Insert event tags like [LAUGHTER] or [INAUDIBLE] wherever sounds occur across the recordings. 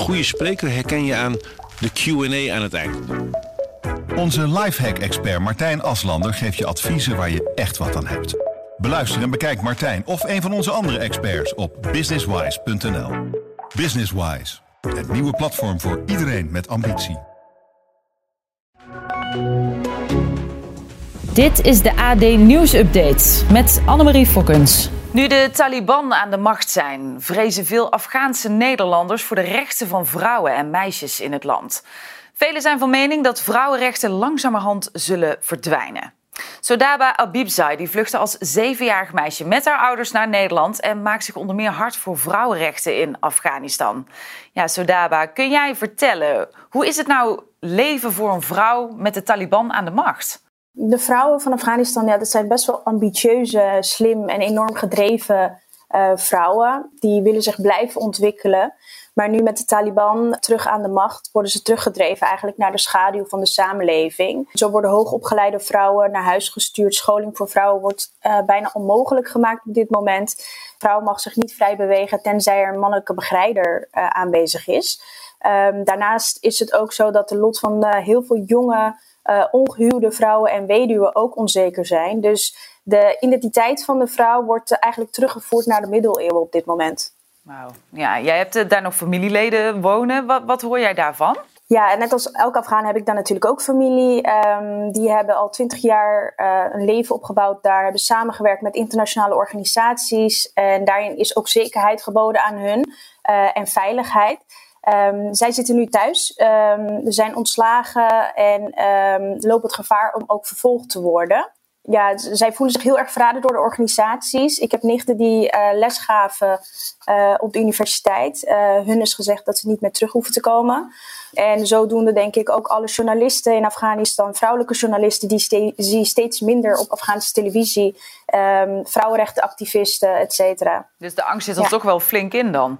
goede spreker herken je aan de Q&A aan het eind. Onze lifehack-expert Martijn Aslander geeft je adviezen waar je echt wat aan hebt. Beluister en bekijk Martijn of een van onze andere experts op businesswise.nl. Businesswise, het nieuwe platform voor iedereen met ambitie. Dit is de AD Nieuws Update met Annemarie Fokkens. Nu de Taliban aan de macht zijn, vrezen veel Afghaanse Nederlanders voor de rechten van vrouwen en meisjes in het land. Velen zijn van mening dat vrouwenrechten langzamerhand zullen verdwijnen. Sodaba Abibzai die vluchtte als zevenjarig meisje met haar ouders naar Nederland en maakt zich onder meer hard voor vrouwenrechten in Afghanistan. Ja, Sodaba, kun jij vertellen hoe is het nou leven voor een vrouw met de Taliban aan de macht? De vrouwen van Afghanistan, ja, dat zijn best wel ambitieuze, slim en enorm gedreven uh, vrouwen. Die willen zich blijven ontwikkelen. Maar nu met de Taliban terug aan de macht worden ze teruggedreven eigenlijk naar de schaduw van de samenleving. Zo worden hoogopgeleide vrouwen naar huis gestuurd. Scholing voor vrouwen wordt uh, bijna onmogelijk gemaakt op dit moment. Vrouw mag zich niet vrij bewegen tenzij er een mannelijke begeleider uh, aanwezig is. Um, daarnaast is het ook zo dat de lot van heel veel jonge uh, ongehuwde vrouwen en weduwen ook onzeker zijn. Dus de identiteit van de vrouw wordt eigenlijk teruggevoerd naar de middeleeuwen op dit moment. Wauw. Ja, jij hebt uh, daar nog familieleden wonen. Wat, wat hoor jij daarvan? Ja, net als elke Afghaan heb ik daar natuurlijk ook familie. Um, die hebben al twintig jaar uh, een leven opgebouwd daar, hebben samengewerkt met internationale organisaties. En daarin is ook zekerheid geboden aan hun uh, en veiligheid. Um, zij zitten nu thuis, um, ze zijn ontslagen en um, lopen het gevaar om ook vervolgd te worden. Ja, zij voelen zich heel erg verraden door de organisaties. Ik heb nichten die uh, les gaven uh, op de universiteit. Uh, hun is gezegd dat ze niet meer terug hoeven te komen. En zodoende denk ik ook alle journalisten in Afghanistan, vrouwelijke journalisten, die ste zie steeds minder op Afghaanse televisie. vrouwenrechtenactivisten, et cetera. Dus de angst zit er ja. toch wel flink in dan?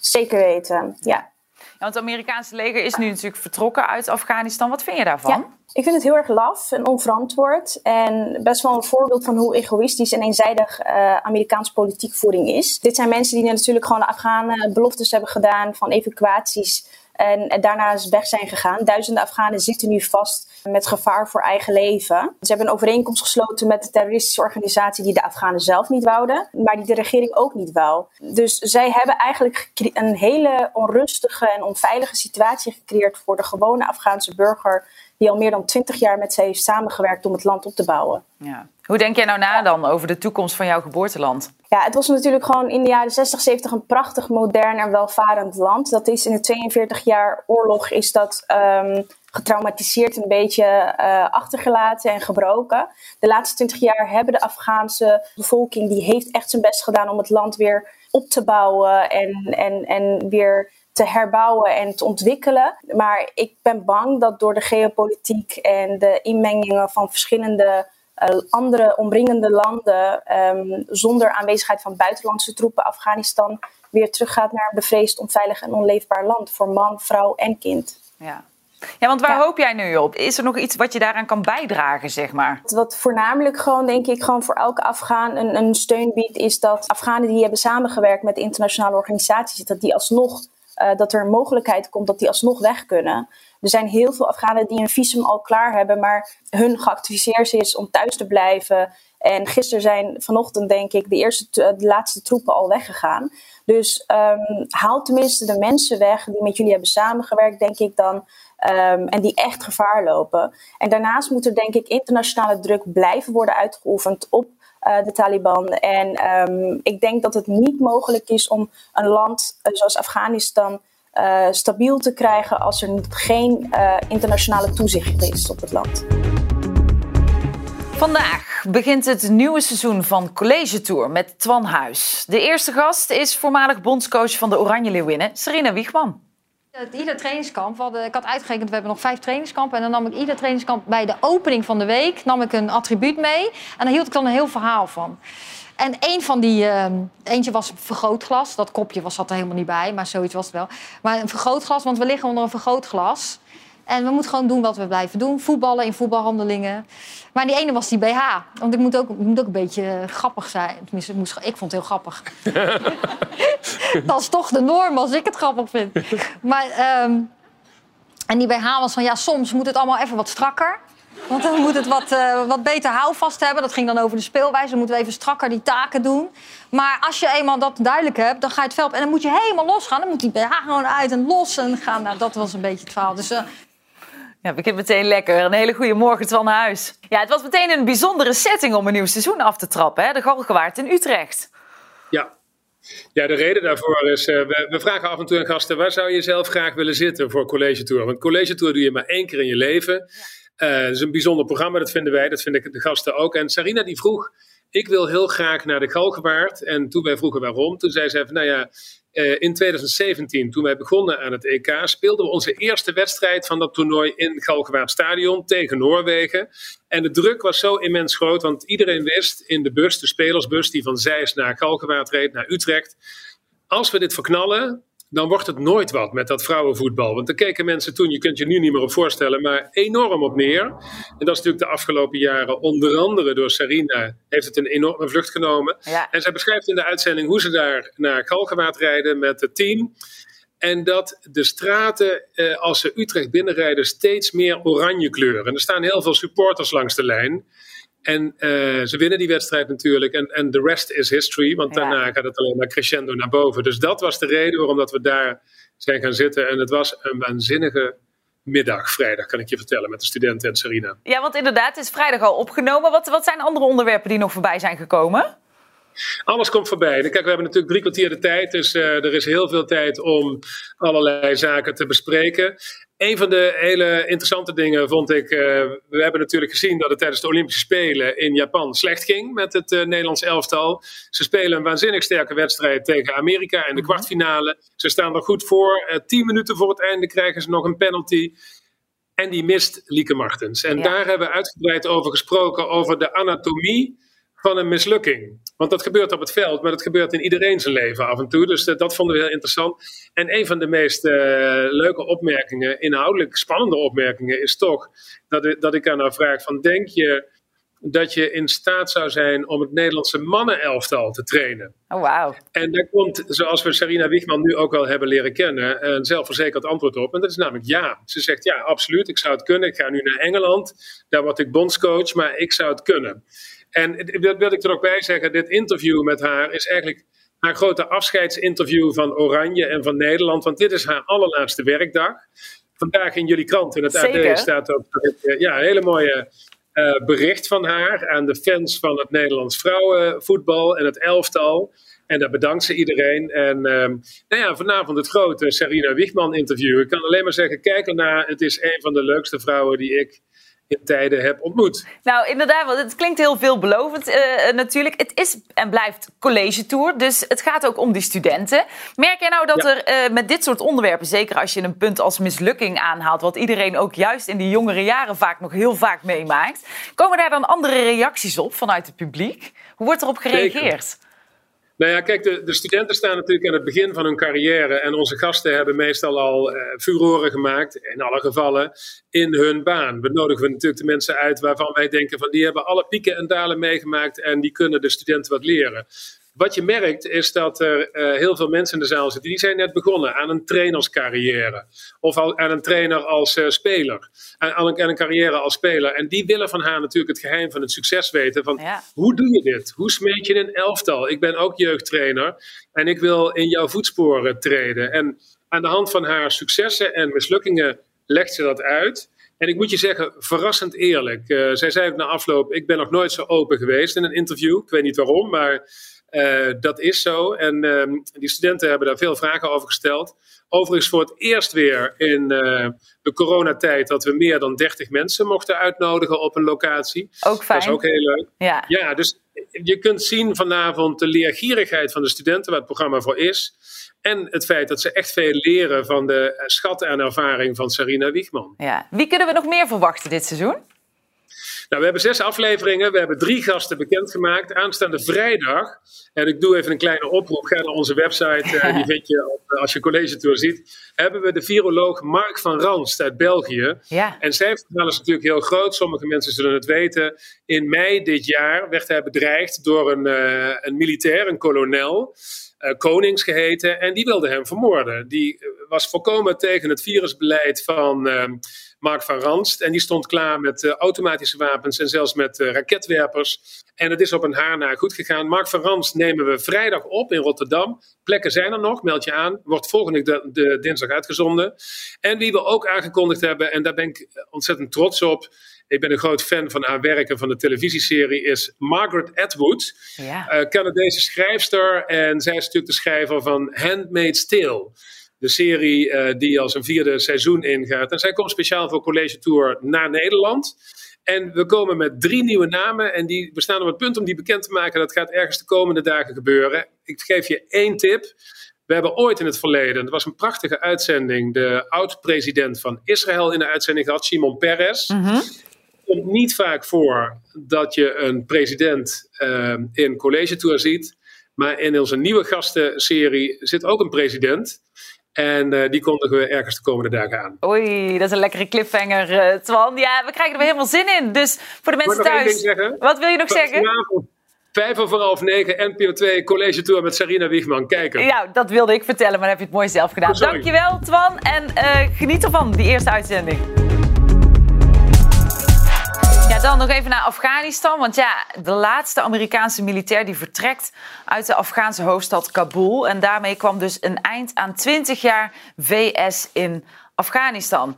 Zeker weten, ja. Want het Amerikaanse leger is nu natuurlijk vertrokken uit Afghanistan. Wat vind je daarvan? Ik vind het heel erg laf en onverantwoord. En best wel een voorbeeld van hoe egoïstisch en eenzijdig uh, Amerikaanse politiekvoering is. Dit zijn mensen die natuurlijk gewoon de Afghanen beloftes hebben gedaan van evacuaties. En, daarna weg zijn gegaan. Duizenden Afghanen zitten nu vast met gevaar voor eigen leven. Ze hebben een overeenkomst gesloten met de terroristische organisatie die de Afghanen zelf niet wouden, maar die de regering ook niet wou. Dus zij hebben eigenlijk een hele onrustige en onveilige situatie gecreëerd voor de gewone Afghaanse burger die al meer dan twintig jaar met ze heeft samengewerkt om het land op te bouwen. Ja. Hoe denk jij nou na dan over de toekomst van jouw geboorteland? Ja, het was natuurlijk gewoon in de jaren 60, 70 een prachtig, modern en welvarend land. Dat is in de 42 jaar oorlog is dat um, getraumatiseerd een beetje uh, achtergelaten en gebroken. De laatste 20 jaar hebben de Afghaanse bevolking, die heeft echt zijn best gedaan om het land weer op te bouwen en, en, en weer te herbouwen en te ontwikkelen. Maar ik ben bang dat door de geopolitiek en de inmengingen van verschillende andere omringende landen, um, zonder aanwezigheid van buitenlandse troepen, Afghanistan weer teruggaat naar een bevreesd, onveilig en onleefbaar land voor man, vrouw en kind. Ja. Ja, want waar ja. hoop jij nu op? Is er nog iets wat je daaraan kan bijdragen, zeg maar? Wat voornamelijk gewoon, denk ik, gewoon voor elke Afghaan een, een steun biedt, is dat Afghanen die hebben samengewerkt met internationale organisaties, dat die alsnog uh, dat er een mogelijkheid komt dat die alsnog weg kunnen. Er zijn heel veel Afghanen die een visum al klaar hebben, maar hun geactiveerd is om thuis te blijven. En gisteren zijn vanochtend, denk ik, de, eerste, de laatste troepen al weggegaan. Dus um, haal tenminste de mensen weg die met jullie hebben samengewerkt, denk ik dan. Um, en die echt gevaar lopen. En daarnaast moet er, denk ik, internationale druk blijven worden uitgeoefend op uh, de Taliban. En um, ik denk dat het niet mogelijk is om een land uh, zoals Afghanistan uh, stabiel te krijgen als er geen internationale toezicht is op het land. Vandaag begint het nieuwe seizoen van College Tour met Twan Huis. De eerste gast is voormalig bondscoach van de Oranje Leeuwinnen, Serena Wiegman. Ieder trainingskamp, hadden, ik had uitgerekend, we hebben nog vijf trainingskampen. En dan nam ik ieder trainingskamp bij de opening van de week nam ik een attribuut mee. En daar hield ik dan een heel verhaal van. En een van die, uh, eentje was vergrootglas. Dat kopje was, zat er helemaal niet bij, maar zoiets was het wel. Maar een vergrootglas, want we liggen onder een vergrootglas. En we moeten gewoon doen wat we blijven doen. Voetballen in voetbalhandelingen. Maar die ene was die BH. Want ik moet ook, ik moet ook een beetje grappig zijn. Tenminste, ik, moest, ik vond het heel grappig. [LAUGHS] dat is toch de norm als ik het grappig vind. Maar, ehm, en die BH was van, ja, soms moet het allemaal even wat strakker. Want dan moet het wat, uh, wat beter houvast hebben. Dat ging dan over de speelwijze. Dan moeten we even strakker die taken doen. Maar als je eenmaal dat duidelijk hebt, dan ga je het veld... En dan moet je helemaal losgaan. Dan moet die BH gewoon uit en los en gaan. Nou, dat was een beetje het verhaal. Dus uh, ja, begint meteen lekker. Een hele goede morgen van huis. Ja, het was meteen een bijzondere setting om een nieuw seizoen af te trappen. Hè? De Galgenwaard in Utrecht. Ja. Ja, de reden daarvoor is, uh, we, we, vragen af en toe aan gasten, waar zou je zelf graag willen zitten voor College Tour? Want College Tour doe je maar één keer in je leven. Ja. Uh, het is een bijzonder programma, dat vinden wij, dat vinden de gasten ook. En Sarina die vroeg, ik wil heel graag naar de Galgenwaard. En toen wij vroegen waarom, toen zei ze even, nou ja, uh, in 2017, toen wij begonnen aan het EK, speelden we onze eerste wedstrijd van dat toernooi in Galgenwaard Stadion tegen Noorwegen. En de druk was zo immens groot, want iedereen wist in de bus, de spelersbus die van Zeist naar Galgenwaard reed, naar Utrecht. Als we dit verknallen, dan wordt het nooit wat met dat vrouwenvoetbal. Want daar keken mensen toen, je kunt je nu niet meer op voorstellen, maar enorm op neer. En dat is natuurlijk de afgelopen jaren, onder andere door Sarina, heeft het een enorme vlucht genomen. Ja. En zij beschrijft in de uitzending hoe ze daar naar Galgenwaard rijden met het team. En dat de straten, eh, als ze Utrecht binnenrijden, steeds meer oranje kleuren. En er staan heel veel supporters langs de lijn. En uh, ze winnen die wedstrijd natuurlijk. En, the rest is history. Want Ja. daarna gaat het alleen maar crescendo naar boven. Dus dat was de reden waarom dat we daar zijn gaan zitten. En het was een waanzinnige middag, vrijdag, kan ik je vertellen, met de studenten en Sarina. Ja, want inderdaad, het is vrijdag al opgenomen. Wat, wat zijn andere onderwerpen die nog voorbij zijn gekomen? Alles komt voorbij. Kijk, we hebben natuurlijk drie kwartier de tijd. Dus uh, er is heel veel tijd om allerlei zaken te bespreken. Een van de hele interessante dingen vond ik. Uh, we hebben natuurlijk gezien dat het tijdens de Olympische Spelen in Japan slecht ging met het uh, Nederlands elftal. Ze spelen een waanzinnig sterke wedstrijd tegen Amerika in de kwartfinale. Ze staan er goed voor. Tien minuten voor het einde krijgen ze nog een penalty. En die mist Lieke Martens. En Ja. daar hebben we uitgebreid over gesproken, over de anatomie van een mislukking. Want dat gebeurt op het veld, maar dat gebeurt in iedereen zijn leven af en toe. Dus dat, dat vonden we heel interessant. En een van de meest uh, leuke opmerkingen, inhoudelijk spannende opmerkingen, is toch dat ik, dat ik aan haar vraag: van, denk je dat je in staat zou zijn om het Nederlandse mannenelftal te trainen? Oh, wauw. En daar komt, zoals we Sarina Wiegman nu ook al hebben leren kennen, een zelfverzekerd antwoord op. En dat is namelijk ja. Ze zegt ja, absoluut, ik zou het kunnen. Ik ga nu naar Engeland, daar word ik bondscoach, maar ik zou het kunnen. En dat wil ik er ook bij zeggen, dit interview met haar is eigenlijk haar grote afscheidsinterview van Oranje en van Nederland. Want dit is haar allerlaatste werkdag. Vandaag in jullie krant, in het Zeker. AD, staat ook uh, ja, een hele mooie uh, bericht van haar aan de fans van het Nederlands vrouwenvoetbal en het elftal. En daar bedankt ze iedereen. En uh, nou ja, vanavond het grote Sarina Wiegman interview. Ik kan alleen maar zeggen, kijk ernaar. Het is een van de leukste vrouwen die ik in tijden heb ontmoet. Nou, inderdaad, want het klinkt heel veelbelovend uh, natuurlijk. Het is en blijft college tour, dus het gaat ook om die studenten. Merk jij nou dat ja. er uh, met dit soort onderwerpen, zeker als je een punt als mislukking aanhaalt, wat iedereen ook juist in die jongere jaren vaak nog heel vaak meemaakt, komen daar dan andere reacties op vanuit het publiek? Hoe wordt erop gereageerd? Zeker. Nou ja, kijk, de, de, studenten staan natuurlijk aan het begin van hun carrière. En onze gasten hebben meestal al uh, furoren gemaakt, in alle gevallen, in hun baan. We nodigen natuurlijk de mensen uit waarvan wij denken van die hebben alle pieken en dalen meegemaakt en die kunnen de studenten wat leren. Wat je merkt is dat er uh, heel veel mensen in de zaal zitten die zijn net begonnen aan een trainerscarrière. Of al, aan een trainer als uh, speler. Aan, aan, een, aan, een, carrière als speler. En die willen van haar natuurlijk het geheim van het succes weten. Van ja. hoe doe je dit? Hoe smeet je een elftal? Ik ben ook jeugdtrainer en ik wil in jouw voetsporen treden. En aan de hand van haar successen en mislukkingen legt ze dat uit. En ik moet je zeggen, verrassend eerlijk. Uh, zij zei ook na afloop, ik ben nog nooit zo open geweest in een interview. Ik weet niet waarom, maar uh, dat is zo. En uh, die studenten hebben daar veel vragen over gesteld. Overigens voor het eerst weer in uh, de coronatijd dat we meer dan 30 mensen mochten uitnodigen op een locatie. Ook fijn. Dat is ook heel leuk. Ja. ja, dus je kunt zien vanavond de leergierigheid van de studenten, waar het programma voor is. En het feit dat ze echt veel leren van de schatten en ervaring van Sarina Wiegman. Ja. Wie kunnen we nog meer verwachten dit seizoen? Nou, we hebben zes afleveringen. We hebben drie gasten bekendgemaakt. Aanstaande vrijdag. En ik doe even een kleine oproep. Ga naar onze website. Uh, die [LAUGHS] vind je op, als je college tour ziet. Hebben we de viroloog Mark van Ranst uit België. Ja. En zijn verhaal is natuurlijk heel groot. Sommige mensen zullen het weten. In mei dit jaar werd hij bedreigd door een, uh, een militair, een kolonel. Uh, Konings geheten. En die wilde hem vermoorden. Die was volkomen tegen het virusbeleid van uh, Mark van Ranst. En die stond klaar met uh, automatische wapens en zelfs met uh, raketwerpers. En het is op een haar na goed gegaan. Mark van Ranst nemen we vrijdag op in Rotterdam. Plekken zijn er nog, meld je aan. Wordt volgende de, de dinsdag uitgezonden. En wie we ook aangekondigd hebben, en daar ben ik ontzettend trots op. Ik ben een groot fan van haar werken van de televisieserie, is Margaret Atwood. Ja. Uh, Canadese schrijfster. En zij is natuurlijk de schrijver van Handmaid's Tale. De serie uh, die als een vierde seizoen ingaat. En zij komt speciaal voor College Tour naar Nederland. En we komen met drie nieuwe namen. En die, we staan op het punt om die bekend te maken. Dat gaat ergens de komende dagen gebeuren. Ik geef je één tip. We hebben ooit in het verleden, het was een prachtige uitzending, de oud-president van Israël in de uitzending gehad, Shimon Peres. Mm -hmm. Het komt niet vaak voor dat je een president uh, in college tour ziet. Maar in onze nieuwe gastenserie zit ook een president. En uh, die kondigen we ergens de komende dagen aan. Oei, dat is een lekkere cliffhanger, uh, Twan. Ja, we krijgen er weer helemaal zin in. Dus voor de mensen thuis, wat wil je nog zeggen? Vanavond, vijf over half negen, NPO 2, College Tour met Sarina Wiegman. Kijken. Ja, dat wilde ik vertellen, maar dan heb je het mooi zelf gedaan. Sorry. Dankjewel, Twan. En uh, geniet ervan, die eerste uitzending. Dan nog even naar Afghanistan. Want ja, de laatste Amerikaanse militair die vertrekt uit de Afghaanse hoofdstad Kabul. En daarmee kwam dus een eind aan 20 jaar VS in Afghanistan.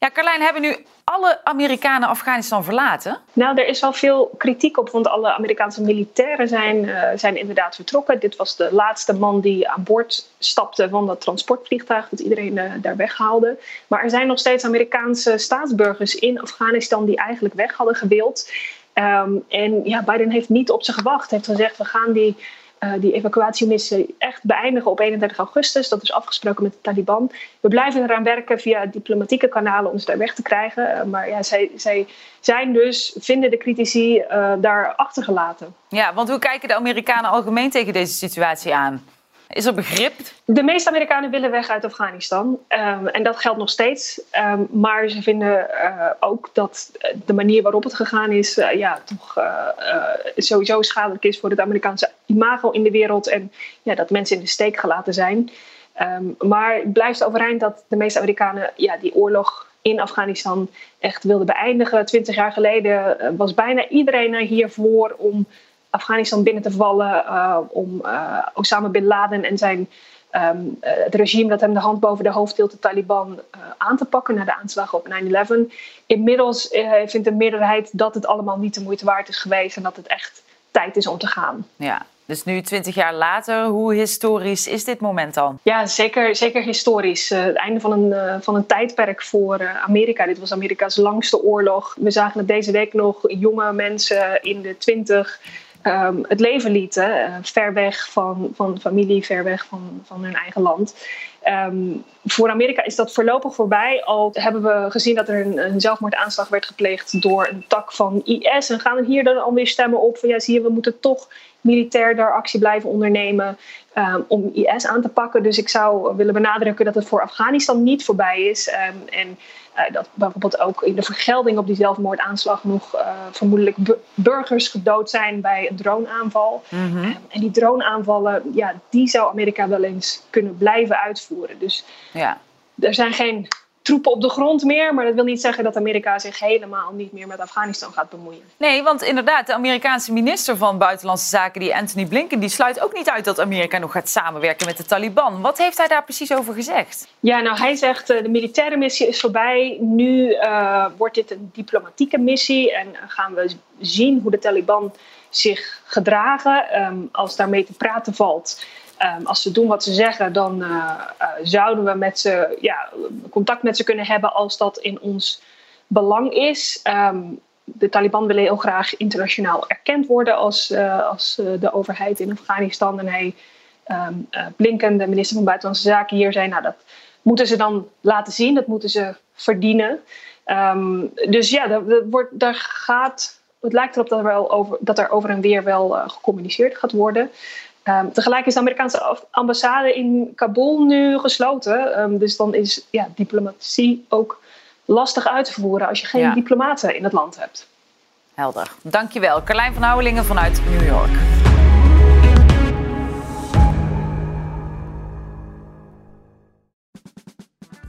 Ja, Carlijn, hebben nu alle Amerikanen Afghanistan verlaten? Nou, er is wel veel kritiek op, want alle Amerikaanse militairen zijn, uh, zijn inderdaad vertrokken. Dit was de laatste man die aan boord stapte van dat transportvliegtuig dat iedereen uh, daar weghaalde. Maar er zijn nog steeds Amerikaanse staatsburgers in Afghanistan die eigenlijk weg hadden gewild. Um, en ja, Biden heeft niet op ze gewacht. Hij heeft gezegd, we gaan die uh, die evacuatiemissie echt beëindigen op 31 augustus. Dat is afgesproken met de Taliban. We blijven eraan werken via diplomatieke kanalen om ze daar weg te krijgen. Uh, maar ja, zij, zij zijn dus, vinden de critici, uh, daar achtergelaten. Ja, want hoe kijken de Amerikanen algemeen tegen deze situatie aan? Is er begrip? De meeste Amerikanen willen weg uit Afghanistan. Um, en dat geldt nog steeds. Um, maar ze vinden uh, ook dat de manier waarop het gegaan is... Uh, ja, toch sowieso schadelijk is voor het Amerikaanse imago in de wereld. En ja, dat mensen in de steek gelaten zijn. Um, maar het blijft overeind dat de meeste Amerikanen ja, die oorlog in Afghanistan echt wilden beëindigen. Twintig jaar geleden was bijna iedereen er hiervoor om... Afghanistan binnen te vallen uh, om uh, Osama bin Laden en zijn, um, uh, het regime dat hem de hand boven de hoofd hield, de Taliban, aan te pakken na de aanslagen op 9-11. Inmiddels vindt de meerderheid dat het allemaal niet de moeite waard is geweest en dat het echt tijd is om te gaan. Ja. Dus nu, twintig jaar later, hoe historisch is dit moment dan? Ja, zeker, zeker historisch. Het einde van een, van een tijdperk voor Amerika. Dit was Amerika's langste oorlog. We zagen het deze week nog jonge mensen in de twintig um, het leven lieten. Uh, ver weg van, van familie, ver weg van, van hun eigen land. Um, voor Amerika is dat voorlopig voorbij. Al hebben we gezien dat er een, een, zelfmoordaanslag werd gepleegd door een tak van IS. En gaan we hier dan alweer stemmen op van ja, zie je, we moeten toch militair daar actie blijven ondernemen um, om IS aan te pakken. Dus ik zou willen benadrukken dat het voor Afghanistan niet voorbij is. Um, en uh, dat bijvoorbeeld ook in de vergelding op die zelfmoordaanslag nog uh, vermoedelijk bu burgers gedood zijn bij een droneaanval. Mm -hmm. um, en die droneaanvallen, ja, die zou Amerika wel eens kunnen blijven uitvoeren. Dus ja. er zijn geen troepen op de grond meer. Maar dat wil niet zeggen dat Amerika zich helemaal niet meer met Afghanistan gaat bemoeien. Nee, want inderdaad, de Amerikaanse minister van Buitenlandse Zaken, die Anthony Blinken, die sluit ook niet uit dat Amerika nog gaat samenwerken met de Taliban. Wat heeft hij daar precies over gezegd? Ja, nou hij zegt uh, de militaire missie is voorbij. Nu uh, wordt dit een diplomatieke missie en gaan we zien hoe de Taliban zich gedragen um, als daarmee te praten valt. Um, als ze doen wat ze zeggen, dan uh, uh, zouden we met ze, ja, contact met ze kunnen hebben als dat in ons belang is. Um, de Taliban willen heel graag internationaal erkend worden als, uh, als de overheid in Afghanistan. En hij, um, Blinken, de minister van Buitenlandse Zaken hier, zei: Nou, dat moeten ze dan laten zien, dat moeten ze verdienen. Ehm, dus ja, daar, wordt, daar gaat, het lijkt erop dat er, wel over, dat er over en weer wel gecommuniceerd gaat worden. Um, tegelijk is de Amerikaanse ambassade in Kabul nu gesloten. Um, dus dan is ja, diplomatie ook lastig uit te voeren als je geen ja. diplomaten in het land hebt. Helder. Dankjewel. Carlijn van Houwelingen vanuit New York.